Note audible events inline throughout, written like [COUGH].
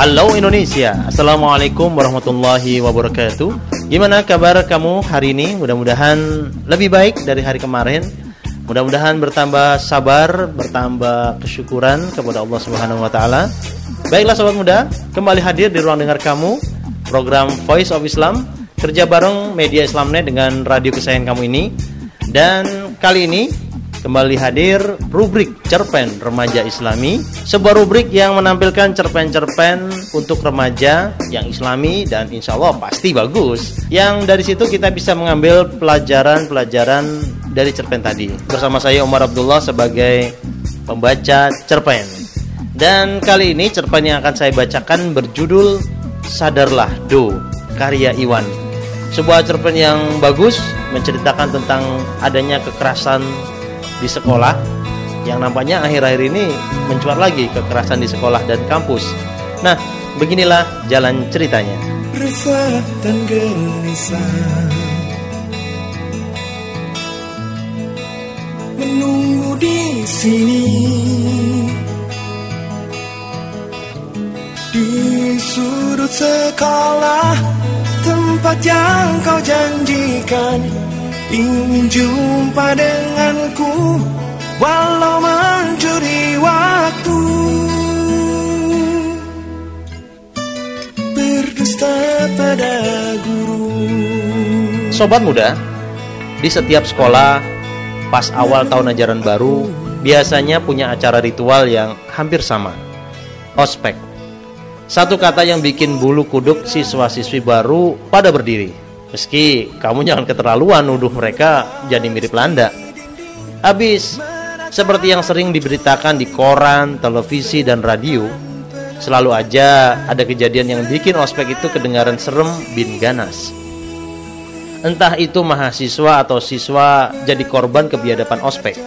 Halo Indonesia, Assalamualaikum warahmatullahi wabarakatuh Gimana kabar kamu hari ini? Mudah-mudahan lebih baik dari hari kemarin Mudah-mudahan bertambah sabar, bertambah kesyukuran kepada Allah Subhanahu wa taala. Baiklah sobat muda, kembali hadir di ruang dengar kamu program Voice of Islam kerja bareng media Islamnet dengan radio kesayangan kamu ini. Dan kali ini kembali hadir rubrik cerpen remaja islami sebuah rubrik yang menampilkan cerpen-cerpen untuk remaja yang islami dan insya Allah pasti bagus. Yang dari situ kita bisa mengambil pelajaran-pelajaran dari cerpen tadi. Bersama saya Umar Abdullah sebagai pembaca cerpen. Dan kali ini cerpen yang akan saya bacakan berjudul Sadarlah Do karya Iwan. Sebuah cerpen yang bagus menceritakan tentang adanya kekerasan di sekolah yang nampaknya akhir-akhir ini mencuat lagi kekerasan di sekolah dan kampus. Nah, beginilah jalan ceritanya. Resah dan gelisah menunggu di sini di sudut sekolah tempat yang kau janjikan ingin jumpa denganku walau mencuri waktu berdusta pada guru Sobat muda, di setiap sekolah pas awal tahun ajaran baru biasanya punya acara ritual yang hampir sama. Ospek. Satu kata yang bikin bulu kuduk siswa-siswi baru pada berdiri. Meski kamu jangan keterlaluan nuduh mereka jadi mirip Landa. Habis, seperti yang sering diberitakan di koran, televisi, dan radio, selalu aja ada kejadian yang bikin ospek itu kedengaran serem bin ganas. Entah itu mahasiswa atau siswa jadi korban kebiadaban ospek.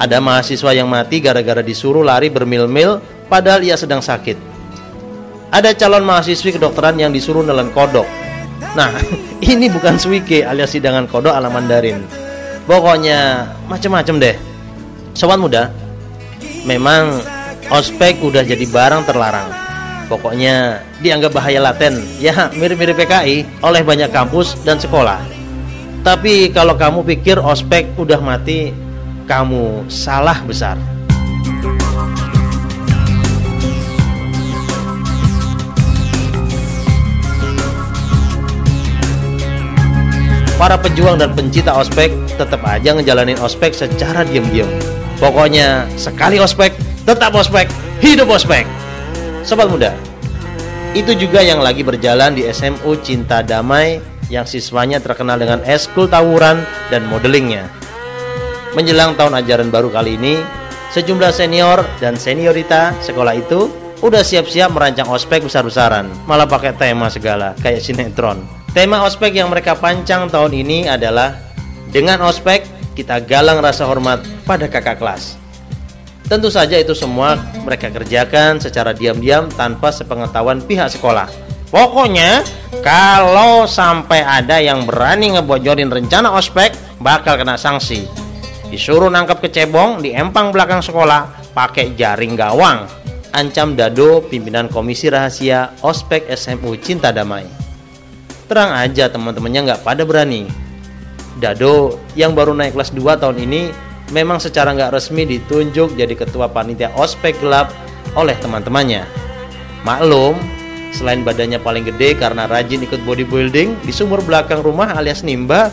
Ada mahasiswa yang mati gara-gara disuruh lari bermil-mil padahal ia sedang sakit. Ada calon mahasiswi kedokteran yang disuruh nelen kodok Nah, [LAUGHS] ini bukan suike alias sidangan kodok ala Mandarin. Pokoknya macam-macam deh. Sobat muda, memang ospek udah jadi barang terlarang. Pokoknya dianggap bahaya laten, ya mirip-mirip PKI oleh banyak kampus dan sekolah. Tapi kalau kamu pikir ospek udah mati, kamu salah besar. Para pejuang dan pencinta ospek tetap aja ngejalanin ospek secara diam-diam. Pokoknya sekali ospek, tetap ospek, hidup ospek. Sobat muda, itu juga yang lagi berjalan di SMU Cinta Damai yang siswanya terkenal dengan eskul tawuran dan modelingnya. Menjelang tahun ajaran baru kali ini, sejumlah senior dan seniorita sekolah itu udah siap-siap merancang ospek besar-besaran, malah pakai tema segala, kayak sinetron. Tema ospek yang mereka pancang tahun ini adalah dengan ospek kita galang rasa hormat pada kakak kelas. Tentu saja itu semua mereka kerjakan secara diam-diam tanpa sepengetahuan pihak sekolah. Pokoknya kalau sampai ada yang berani ngebojorin rencana ospek bakal kena sanksi. Disuruh nangkap kecebong di empang belakang sekolah pakai jaring gawang ancam Dado pimpinan Komisi Rahasia Ospek SMU Cinta Damai. Terang aja teman-temannya nggak pada berani. Dado yang baru naik kelas 2 tahun ini memang secara nggak resmi ditunjuk jadi ketua panitia Ospek Gelap oleh teman-temannya. Maklum, selain badannya paling gede karena rajin ikut bodybuilding di sumur belakang rumah alias Nimba,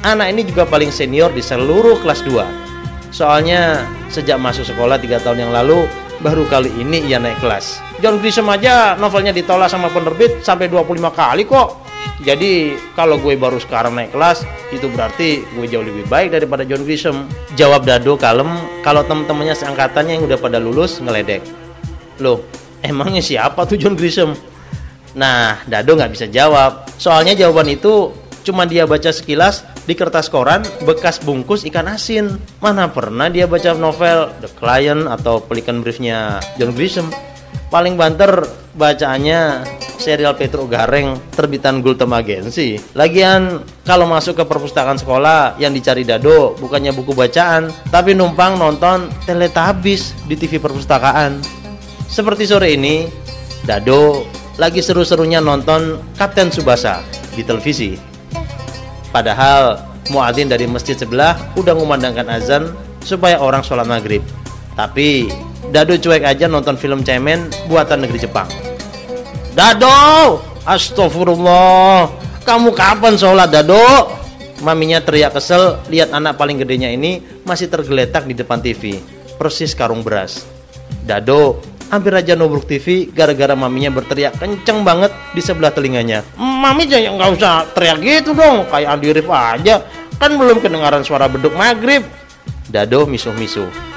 anak ini juga paling senior di seluruh kelas 2. Soalnya sejak masuk sekolah 3 tahun yang lalu baru kali ini ia naik kelas. John Grisham aja novelnya ditolak sama penerbit sampai 25 kali kok. Jadi kalau gue baru sekarang naik kelas itu berarti gue jauh lebih baik daripada John Grisham. Jawab Dado kalem kalau temen-temennya seangkatannya yang udah pada lulus ngeledek. Loh, emangnya siapa tuh John Grisham? Nah, Dado nggak bisa jawab. Soalnya jawaban itu cuma dia baca sekilas di kertas koran bekas bungkus ikan asin. Mana pernah dia baca novel The Client atau Pelikan Briefnya John Grisham. Paling banter bacaannya serial Petro Gareng terbitan Gultom Agency. Lagian kalau masuk ke perpustakaan sekolah yang dicari Dado bukannya buku bacaan, tapi numpang nonton teletabis di TV perpustakaan. Seperti sore ini, Dado lagi seru-serunya nonton Kapten Subasa di televisi. Padahal muadzin dari masjid sebelah udah mengumandangkan azan supaya orang sholat maghrib. Tapi Dado cuek aja nonton film cemen buatan negeri Jepang. Dado, astagfirullah, kamu kapan sholat Dado? Maminya teriak kesel lihat anak paling gedenya ini masih tergeletak di depan TV, persis karung beras. Dado hampir aja nubruk TV gara-gara maminya berteriak kenceng banget di sebelah telinganya. Mami jangan nggak usah teriak gitu dong, kayak Andi Rif aja. Kan belum kedengaran suara beduk maghrib. Dado misuh-misuh.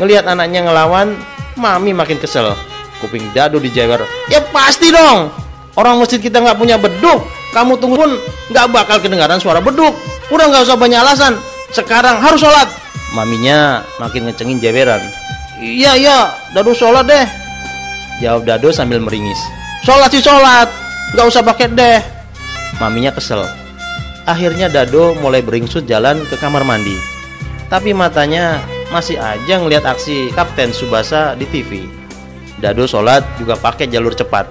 Ngelihat anaknya ngelawan, mami makin kesel. Kuping Dado dijewer. Ya pasti dong. Orang masjid kita nggak punya beduk. Kamu tunggu pun nggak bakal kedengaran suara beduk. Udah nggak usah banyak alasan. Sekarang harus sholat. Maminya makin ngecengin jeweran. Iya iya, Dado sholat deh. Jawab Dado sambil meringis. Sholat sih sholat, nggak usah pakai deh. Maminya kesel. Akhirnya Dado mulai beringsut jalan ke kamar mandi. Tapi matanya masih aja ngeliat aksi Kapten Subasa di TV. Dado sholat juga pakai jalur cepat.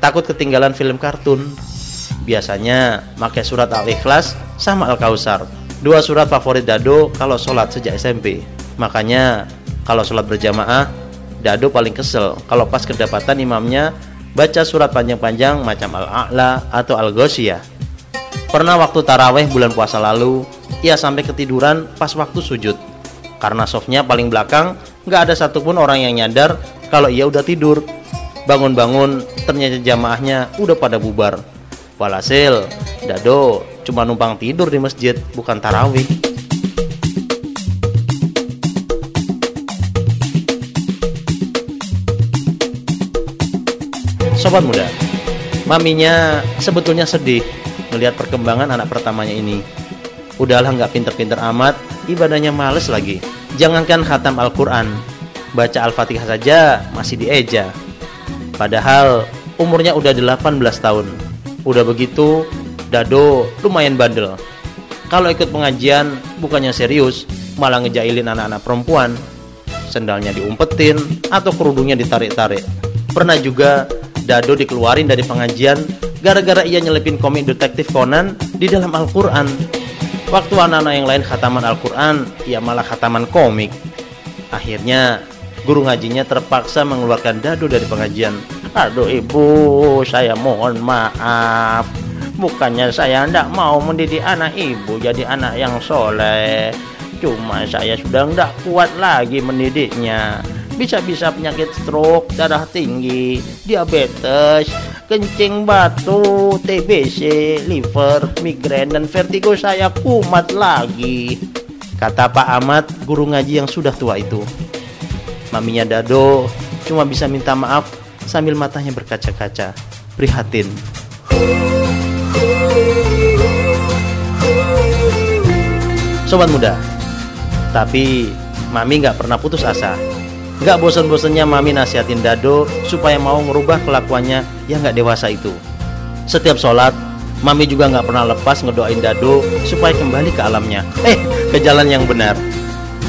Takut ketinggalan film kartun. Biasanya pakai surat Al-Ikhlas sama Al-Kausar. Dua surat favorit Dado kalau sholat sejak SMP. Makanya kalau sholat berjamaah, Dado paling kesel kalau pas kedapatan imamnya baca surat panjang-panjang macam Al-A'la atau Al-Ghoshiyah. Pernah waktu taraweh bulan puasa lalu, ia sampai ketiduran pas waktu sujud. Karena softnya paling belakang, nggak ada satupun orang yang nyadar kalau ia udah tidur. Bangun-bangun, ternyata jamaahnya udah pada bubar. Walhasil, Dado cuma numpang tidur di masjid, bukan tarawih. Sobat muda, maminya sebetulnya sedih melihat perkembangan anak pertamanya ini. Udahlah nggak pinter-pinter amat, ibadahnya males lagi. Jangankan khatam Al-Quran, baca Al-Fatihah saja masih dieja. Padahal umurnya udah 18 tahun. Udah begitu, Dado lumayan bandel. Kalau ikut pengajian bukannya serius, malah ngejailin anak-anak perempuan. Sendalnya diumpetin atau kerudungnya ditarik-tarik. Pernah juga Dado dikeluarin dari pengajian gara-gara ia nyelipin komik detektif Conan di dalam Al-Quran. Waktu anak-anak yang lain khataman Al-Quran, ia malah khataman komik. Akhirnya, guru ngajinya terpaksa mengeluarkan Dado dari pengajian. Aduh ibu, saya mohon maaf. Bukannya saya tidak mau mendidik anak ibu jadi anak yang soleh. Cuma saya sudah tidak kuat lagi mendidiknya bisa-bisa penyakit stroke, darah tinggi, diabetes, kencing batu, TBC, liver, migrain, dan vertigo saya kumat lagi. Kata Pak Ahmad, guru ngaji yang sudah tua itu. Maminya Dado cuma bisa minta maaf sambil matanya berkaca-kaca, prihatin. Sobat muda, tapi Mami nggak pernah putus asa. Nggak bosan-bosannya Mami nasihatin Dado supaya mau ngerubah kelakuannya yang nggak dewasa itu. Setiap sholat, Mami juga nggak pernah lepas ngedoain Dado supaya kembali ke alamnya. Eh, ke jalan yang benar.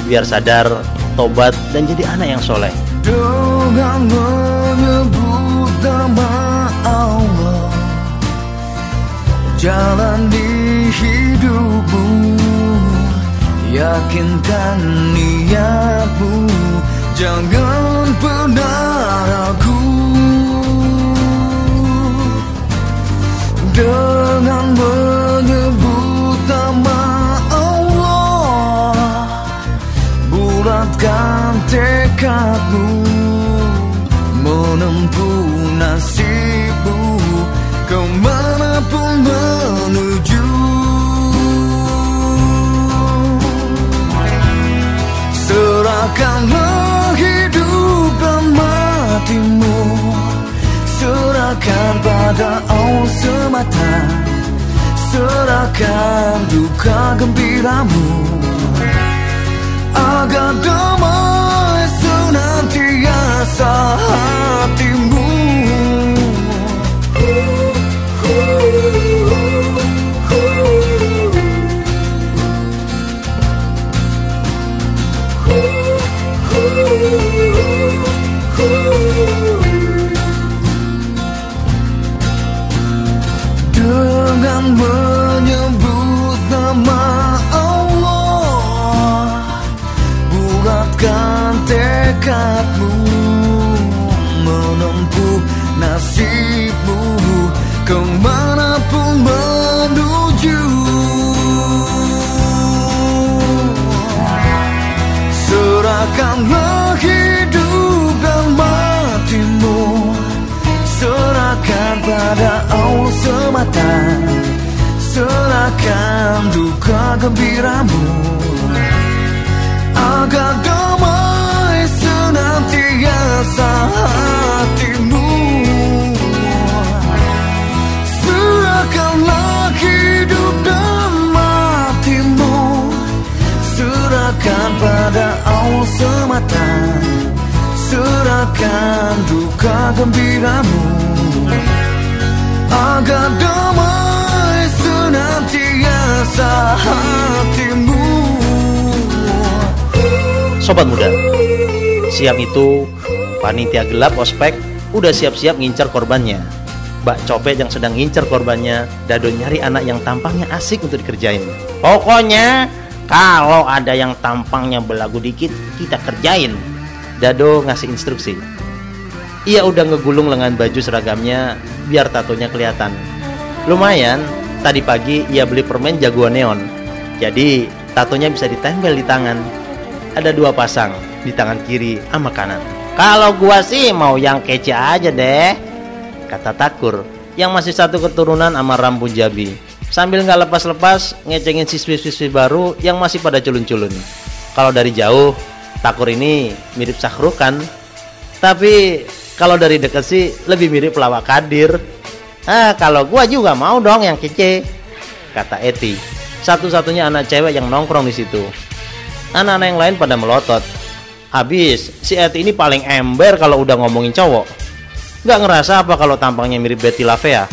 Biar sadar, tobat, dan jadi anak yang soleh. Jalan di hidupmu Yakinkan niatmu Jangan pernah ragu pada semata. Serahkan duka gembiramu. Agar damai Semata Serahkan duka gembiramu Agar damai senantiasa hatimu Sobat muda, siang itu panitia gelap ospek udah siap-siap ngincar korbannya. Mbak Copet yang sedang ngincar korbannya, Dado nyari anak yang tampangnya asik untuk dikerjain. Pokoknya kalau ada yang tampangnya belagu dikit, kita kerjain. Dado ngasih instruksi. Ia udah ngegulung lengan baju seragamnya biar tatonya kelihatan. Lumayan, tadi pagi ia beli permen jagoan neon. Jadi tatonya bisa ditempel di tangan. Ada dua pasang di tangan kiri sama kanan. Kalau gua sih mau yang kece aja deh, kata Takur yang masih satu keturunan sama Rambu Jabi. Sambil nggak lepas-lepas ngecengin siswi-siswi baru yang masih pada culun-culun. Kalau dari jauh, Takur ini mirip Sahrukan. Tapi kalau dari dekat sih lebih mirip pelawak Kadir. Ah, kalau gua juga mau dong yang kece, kata Eti. Satu-satunya anak cewek yang nongkrong di situ. Anak-anak yang lain pada melotot. Habis, si Eti ini paling ember kalau udah ngomongin cowok. Gak ngerasa apa kalau tampangnya mirip Betty Lavea.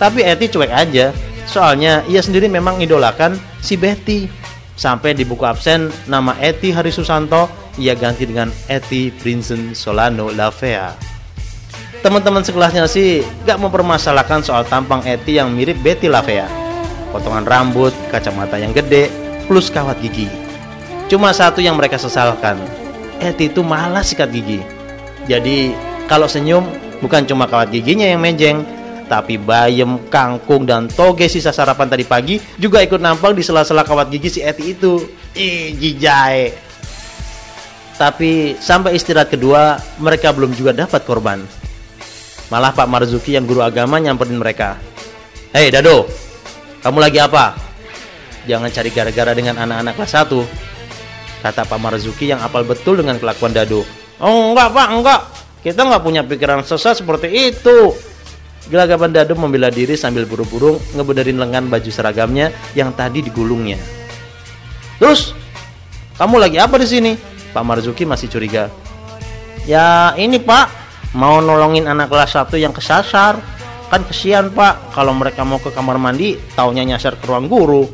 Tapi Eti cuek aja. Soalnya ia sendiri memang idolakan si Betty. Sampai di buku absen nama Eti Hari Susanto ia ganti dengan Eti Prinsen Solano Lavea. Teman-teman sekelasnya sih gak mempermasalahkan soal tampang Eti yang mirip Betty Lavea. Potongan rambut, kacamata yang gede, plus kawat gigi. Cuma satu yang mereka sesalkan, Eti itu malas sikat gigi. Jadi kalau senyum bukan cuma kawat giginya yang menjeng, tapi bayam, kangkung, dan toge sisa sarapan tadi pagi juga ikut nampak di sela-sela kawat gigi si Eti itu. Ih, jijai. Tapi sampai istirahat kedua, mereka belum juga dapat korban. Malah Pak Marzuki yang guru agama nyamperin mereka. Hei Dado, kamu lagi apa? Jangan cari gara-gara dengan anak-anak kelas 1 Kata Pak Marzuki yang apal betul dengan kelakuan Dado. Oh enggak pak, enggak. Kita nggak punya pikiran sesat seperti itu. Gelagapan Dado membela diri sambil buru-buru ngebenerin lengan baju seragamnya yang tadi digulungnya. Terus, kamu lagi apa di sini? Pak Marzuki masih curiga. Ya ini pak, mau nolongin anak kelas 1 yang kesasar. Kan kesian pak, kalau mereka mau ke kamar mandi, taunya nyasar ke ruang guru.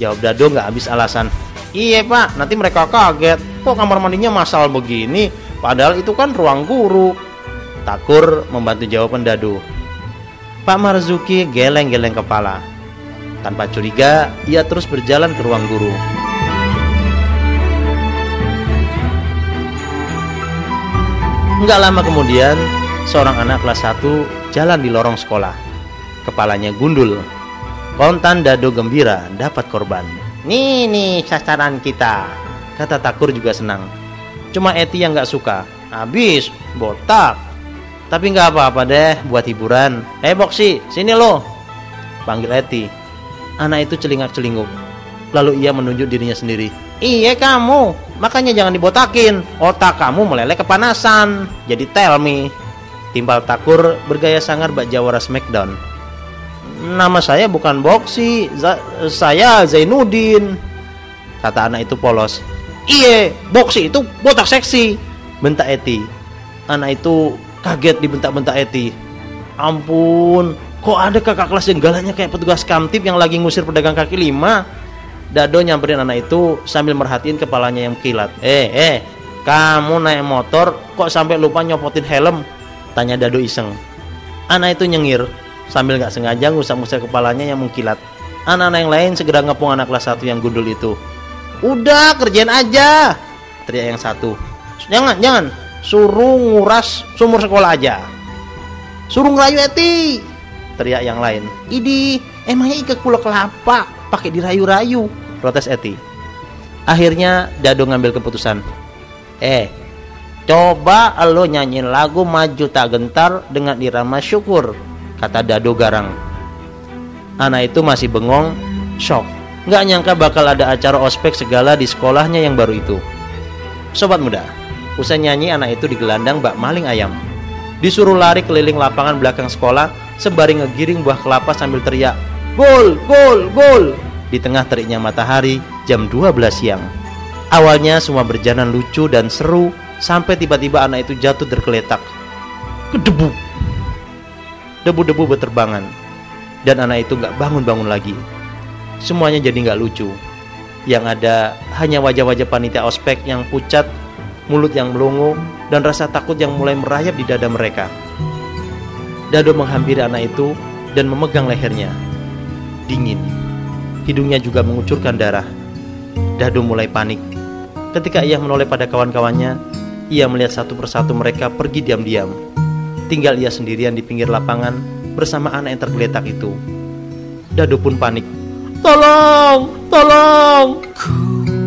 Jawab Dado nggak habis alasan. Iya pak, nanti mereka kaget. Kok kamar mandinya masal begini? Padahal itu kan ruang guru. Takur membantu jawaban Dado. Pak Marzuki geleng-geleng kepala. Tanpa curiga, ia terus berjalan ke ruang guru. Enggak lama kemudian, seorang anak kelas 1 jalan di lorong sekolah. Kepalanya gundul. Kontan dado gembira dapat korban. Nih nih sasaran kita. Kata Takur juga senang. Cuma Eti yang nggak suka. Habis, botak. Tapi nggak apa-apa deh buat hiburan. Eh Boksi, sini lo. Panggil Eti. Anak itu celingak-celinguk. Lalu ia menunjuk dirinya sendiri. Iya kamu, makanya jangan dibotakin. Otak kamu meleleh kepanasan. Jadi tell me. Timpal Takur bergaya sangar bak Jawara Smackdown. Nama saya bukan Boksi, Za- saya Zainuddin. Kata anak itu polos. Iye, Boksi itu botak seksi. Bentak Eti. Anak itu kaget dibentak-bentak Eti. Ampun, kok ada kakak kelas yang galaknya kayak petugas kamtip yang lagi ngusir pedagang kaki lima? Dado nyamperin anak itu sambil merhatiin kepalanya yang kilat. Eh, eh, kamu naik motor kok sampai lupa nyopotin helm? Tanya Dado iseng. Anak itu nyengir sambil nggak sengaja ngusap-ngusap kepalanya yang mengkilat. Anak-anak yang lain segera ngepung anak kelas satu yang gundul itu. Udah kerjain aja, teriak yang satu. Jangan, jangan, suruh nguras sumur sekolah aja. Suruh ngerayu Eti, teriak yang lain. Idi, emangnya ikat pulau kelapa pakai dirayu-rayu, protes Eti. Akhirnya Dado ngambil keputusan. Eh, coba lo nyanyiin lagu Maju Tak Gentar dengan irama syukur, kata Dado garang. Anak itu masih bengong, shock. Nggak nyangka bakal ada acara ospek segala di sekolahnya yang baru itu. Sobat muda, usai nyanyi anak itu digelandang bak maling ayam. Disuruh lari keliling lapangan belakang sekolah sembari ngegiring buah kelapa sambil teriak, Gol, gol, gol! Di tengah teriknya matahari jam 12 siang. Awalnya semua berjalan lucu dan seru sampai tiba-tiba anak itu jatuh tergeletak. Kedebu. Debu-debu berterbangan. Dan anak itu nggak bangun-bangun lagi. Semuanya jadi nggak lucu. Yang ada hanya wajah-wajah panitia ospek yang pucat, mulut yang melongo, dan rasa takut yang mulai merayap di dada mereka. Dado menghampiri anak itu dan memegang lehernya. Dingin. Hidungnya juga mengucurkan darah. Dado mulai panik. Ketika ia menoleh pada kawan-kawannya, ia melihat satu persatu mereka pergi diam-diam. Tinggal ia sendirian di pinggir lapangan bersama anak yang tergeletak itu. Dado pun panik. Tolong, tolong! Ku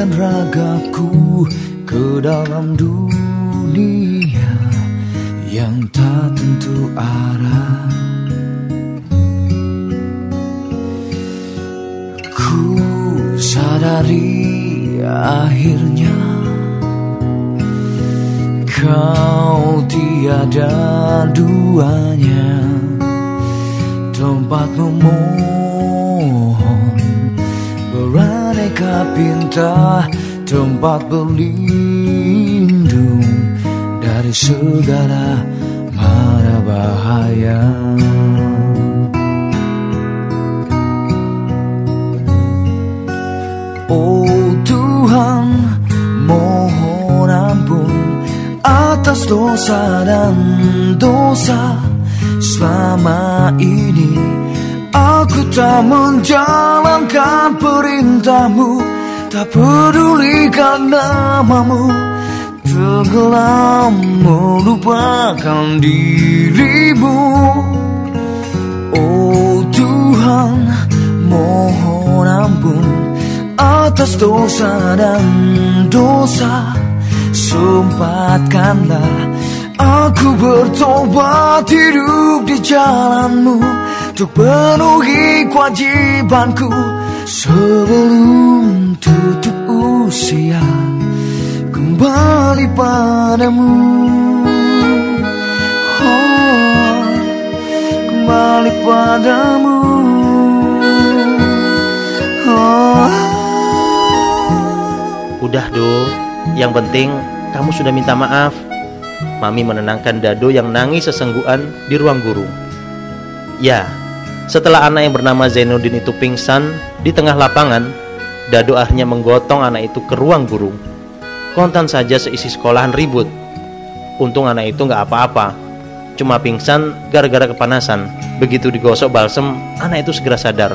dan ragaku ke dalam dunia yang tak tentu arah. Ku sadari akhirnya Kau tiada duanya Tempat Beraneka pinta Tempat berlindung Dari segala mara bahaya Oh Tuhan, mohon ampun atas dosa dan dosa selama ini. Aku tak menjalankan perintahmu, tak pedulikan namamu, tenggelam melupakan dirimu. Oh Tuhan, mohon ampun atas dosa dan dosa. Sempatkanlah Aku bertobat hidup di jalanmu Untuk penuhi kewajibanku Sebelum tutup usia Kembali padamu oh, Kembali padamu oh. Udah do, yang penting kamu sudah minta maaf. Mami menenangkan Dado yang nangis sesengguhan di ruang guru. Ya, setelah anak yang bernama Zainuddin itu pingsan di tengah lapangan, Dado akhirnya menggotong anak itu ke ruang guru. Kontan saja seisi sekolahan ribut. Untung anak itu nggak apa-apa, cuma pingsan gara-gara kepanasan. Begitu digosok balsem, anak itu segera sadar.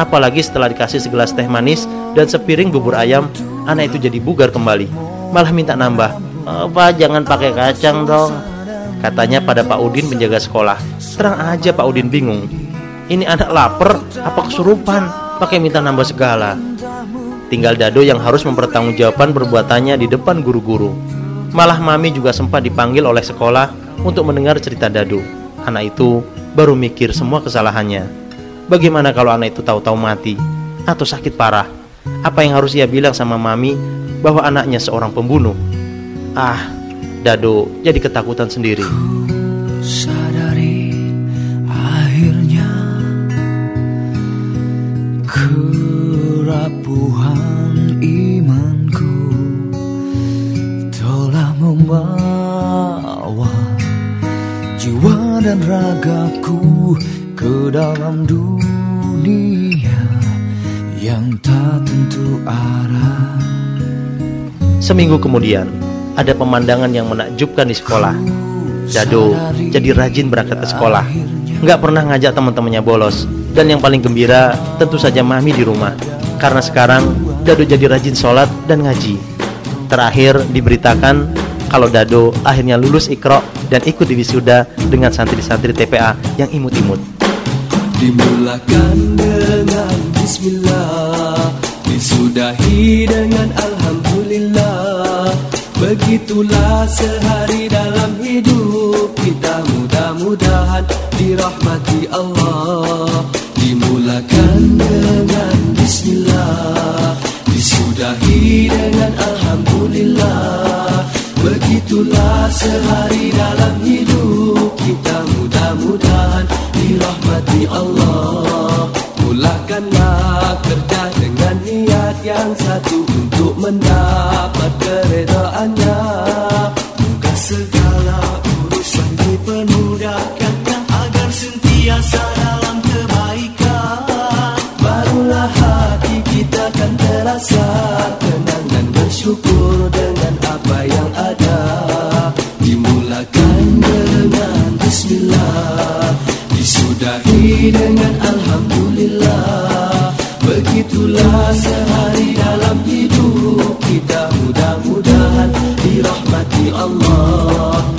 Apalagi setelah dikasih segelas teh manis dan sepiring bubur ayam, anak itu jadi bugar kembali. Malah minta nambah. Apa jangan pakai kacang dong? Katanya pada Pak Udin menjaga sekolah. Terang aja Pak Udin bingung. Ini anak lapar apa kesurupan? Pakai minta nambah segala. Tinggal Dado yang harus mempertanggungjawabkan perbuatannya di depan guru-guru. Malah Mami juga sempat dipanggil oleh sekolah untuk mendengar cerita Dado. Anak itu baru mikir semua kesalahannya. Bagaimana kalau anak itu tahu-tahu mati atau sakit parah? Apa yang harus ia bilang sama mami bahwa anaknya seorang pembunuh? Ah, Dado jadi ketakutan sendiri. Kerapuhan imanku telah membawa jiwa dan ragaku ke dalam dunia yang tak tentu arah. Seminggu kemudian, ada pemandangan yang menakjubkan di sekolah. Dado jadi rajin berangkat ke sekolah. Nggak pernah ngajak teman-temannya bolos. Dan yang paling gembira tentu saja Mami di rumah. Karena sekarang Dado jadi rajin sholat dan ngaji. Terakhir diberitakan kalau Dado akhirnya lulus ikro dan ikut di wisuda dengan santri-santri TPA yang imut-imut. Dimulakan dengan Bismillah Disudahi dengan Alhamdulillah Begitulah sehari dalam hidup kita Mudah-mudahan dirahmati Allah Dimulakan dengan dengan Alhamdulillah. Begitulah sehari dalam hidup kita. Mudah-mudahan dirahmati Allah. Mulakanlah kerja dengan niat yang satu Untuk mendapat keredaannya. Moga segala urusan dipermudahkannya Agar sentiasa bersyukur dengan apa yang ada. Dimulakan dengan Bismillah Disudahi dengan Alhamdulillah. Begitulah sehari dalam hidup kita. Mudah-mudahan dirahmati Allah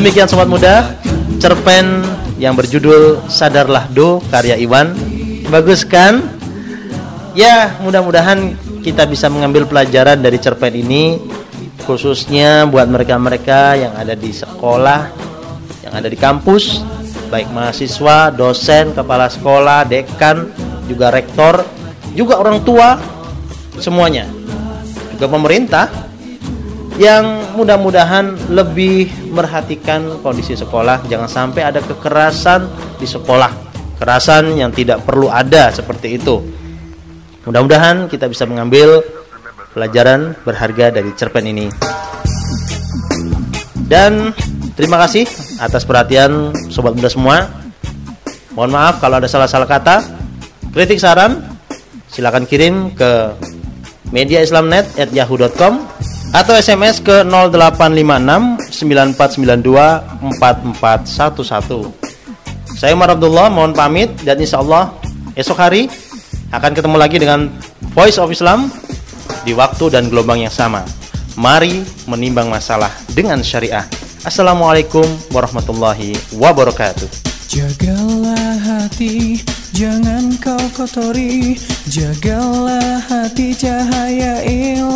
Demikian sobat muda, cerpen yang berjudul Sadarlah Do karya Iwan. Bagus kan? Ya, mudah-mudahan kita bisa mengambil pelajaran dari cerpen ini khususnya buat mereka-mereka yang ada di sekolah, yang ada di kampus, baik mahasiswa, dosen, kepala sekolah, dekan, juga rektor, juga orang tua, semuanya. Juga pemerintah yang mudah-mudahan lebih merhatikan kondisi sekolah, jangan sampai ada kekerasan di sekolah. Kekerasan yang tidak perlu ada seperti itu. Mudah-mudahan kita bisa mengambil pelajaran berharga dari cerpen ini. Dan terima kasih atas perhatian sobat muda semua. Mohon maaf kalau ada salah-salah kata. Kritik saran silakan kirim ke mediaislamnet@yahoo.com atau SMS ke 0856 9492 4411. Saya Umar Abdullah mohon pamit dan insya Allah esok hari akan ketemu lagi dengan Voice of Islam di waktu dan gelombang yang sama. Mari menimbang masalah dengan syariah. Assalamualaikum warahmatullahi wabarakatuh. Jagalah hati, jangan kau kotori Jagalah hati cahaya ilahi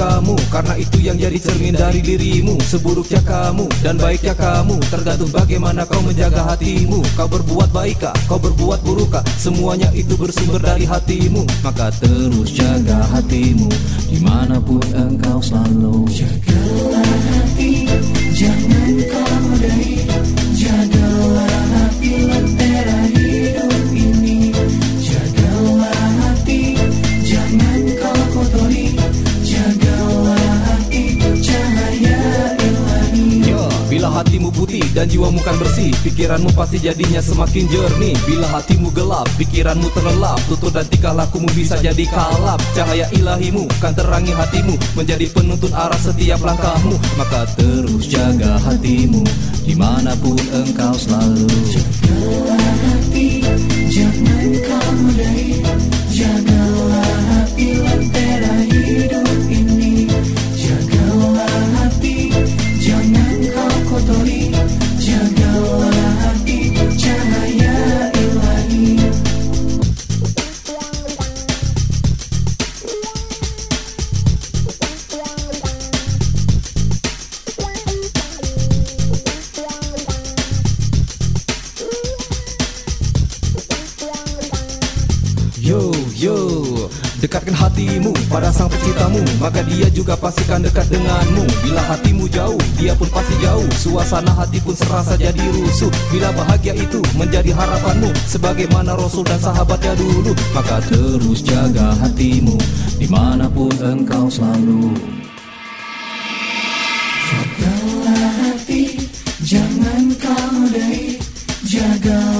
kamu Karena itu yang jadi cermin dari dirimu Seburuknya kamu dan baiknya kamu Tergantung bagaimana kau menjaga hatimu. Kau berbuat baikkah, kau berbuat burukkah Semuanya itu bersumber dari hatimu. Maka terus jaga hatimu Di mana pun engkau selalu. Jagalah hati, Pikiranmu pasti jadinya semakin jernih. Bila hatimu gelap, pikiranmu terlelap Tutur dan tingkah lakumu bisa jadi kalap. Cahaya ilahimu kan terangi hatimu Menjadi penuntun arah setiap langkahmu. Maka terus jaga hatimu Di mana pun engkau selalu. Jagalah hati, jangan kau nodai Yo Dekatkan hatimu pada sang penciptamu Maka dia juga pastikan dekat denganmu. Bila hatimu jauh, dia pun pasti jauh. Suasana hati pun serasa jadi rusuh. Bila bahagia itu menjadi harapanmu Sebagaimana Rasul dan sahabatnya dulu Maka terus jaga hatimu Di mana pun engkau selalu. Jagalah hati, jangan kau nodai Jagalah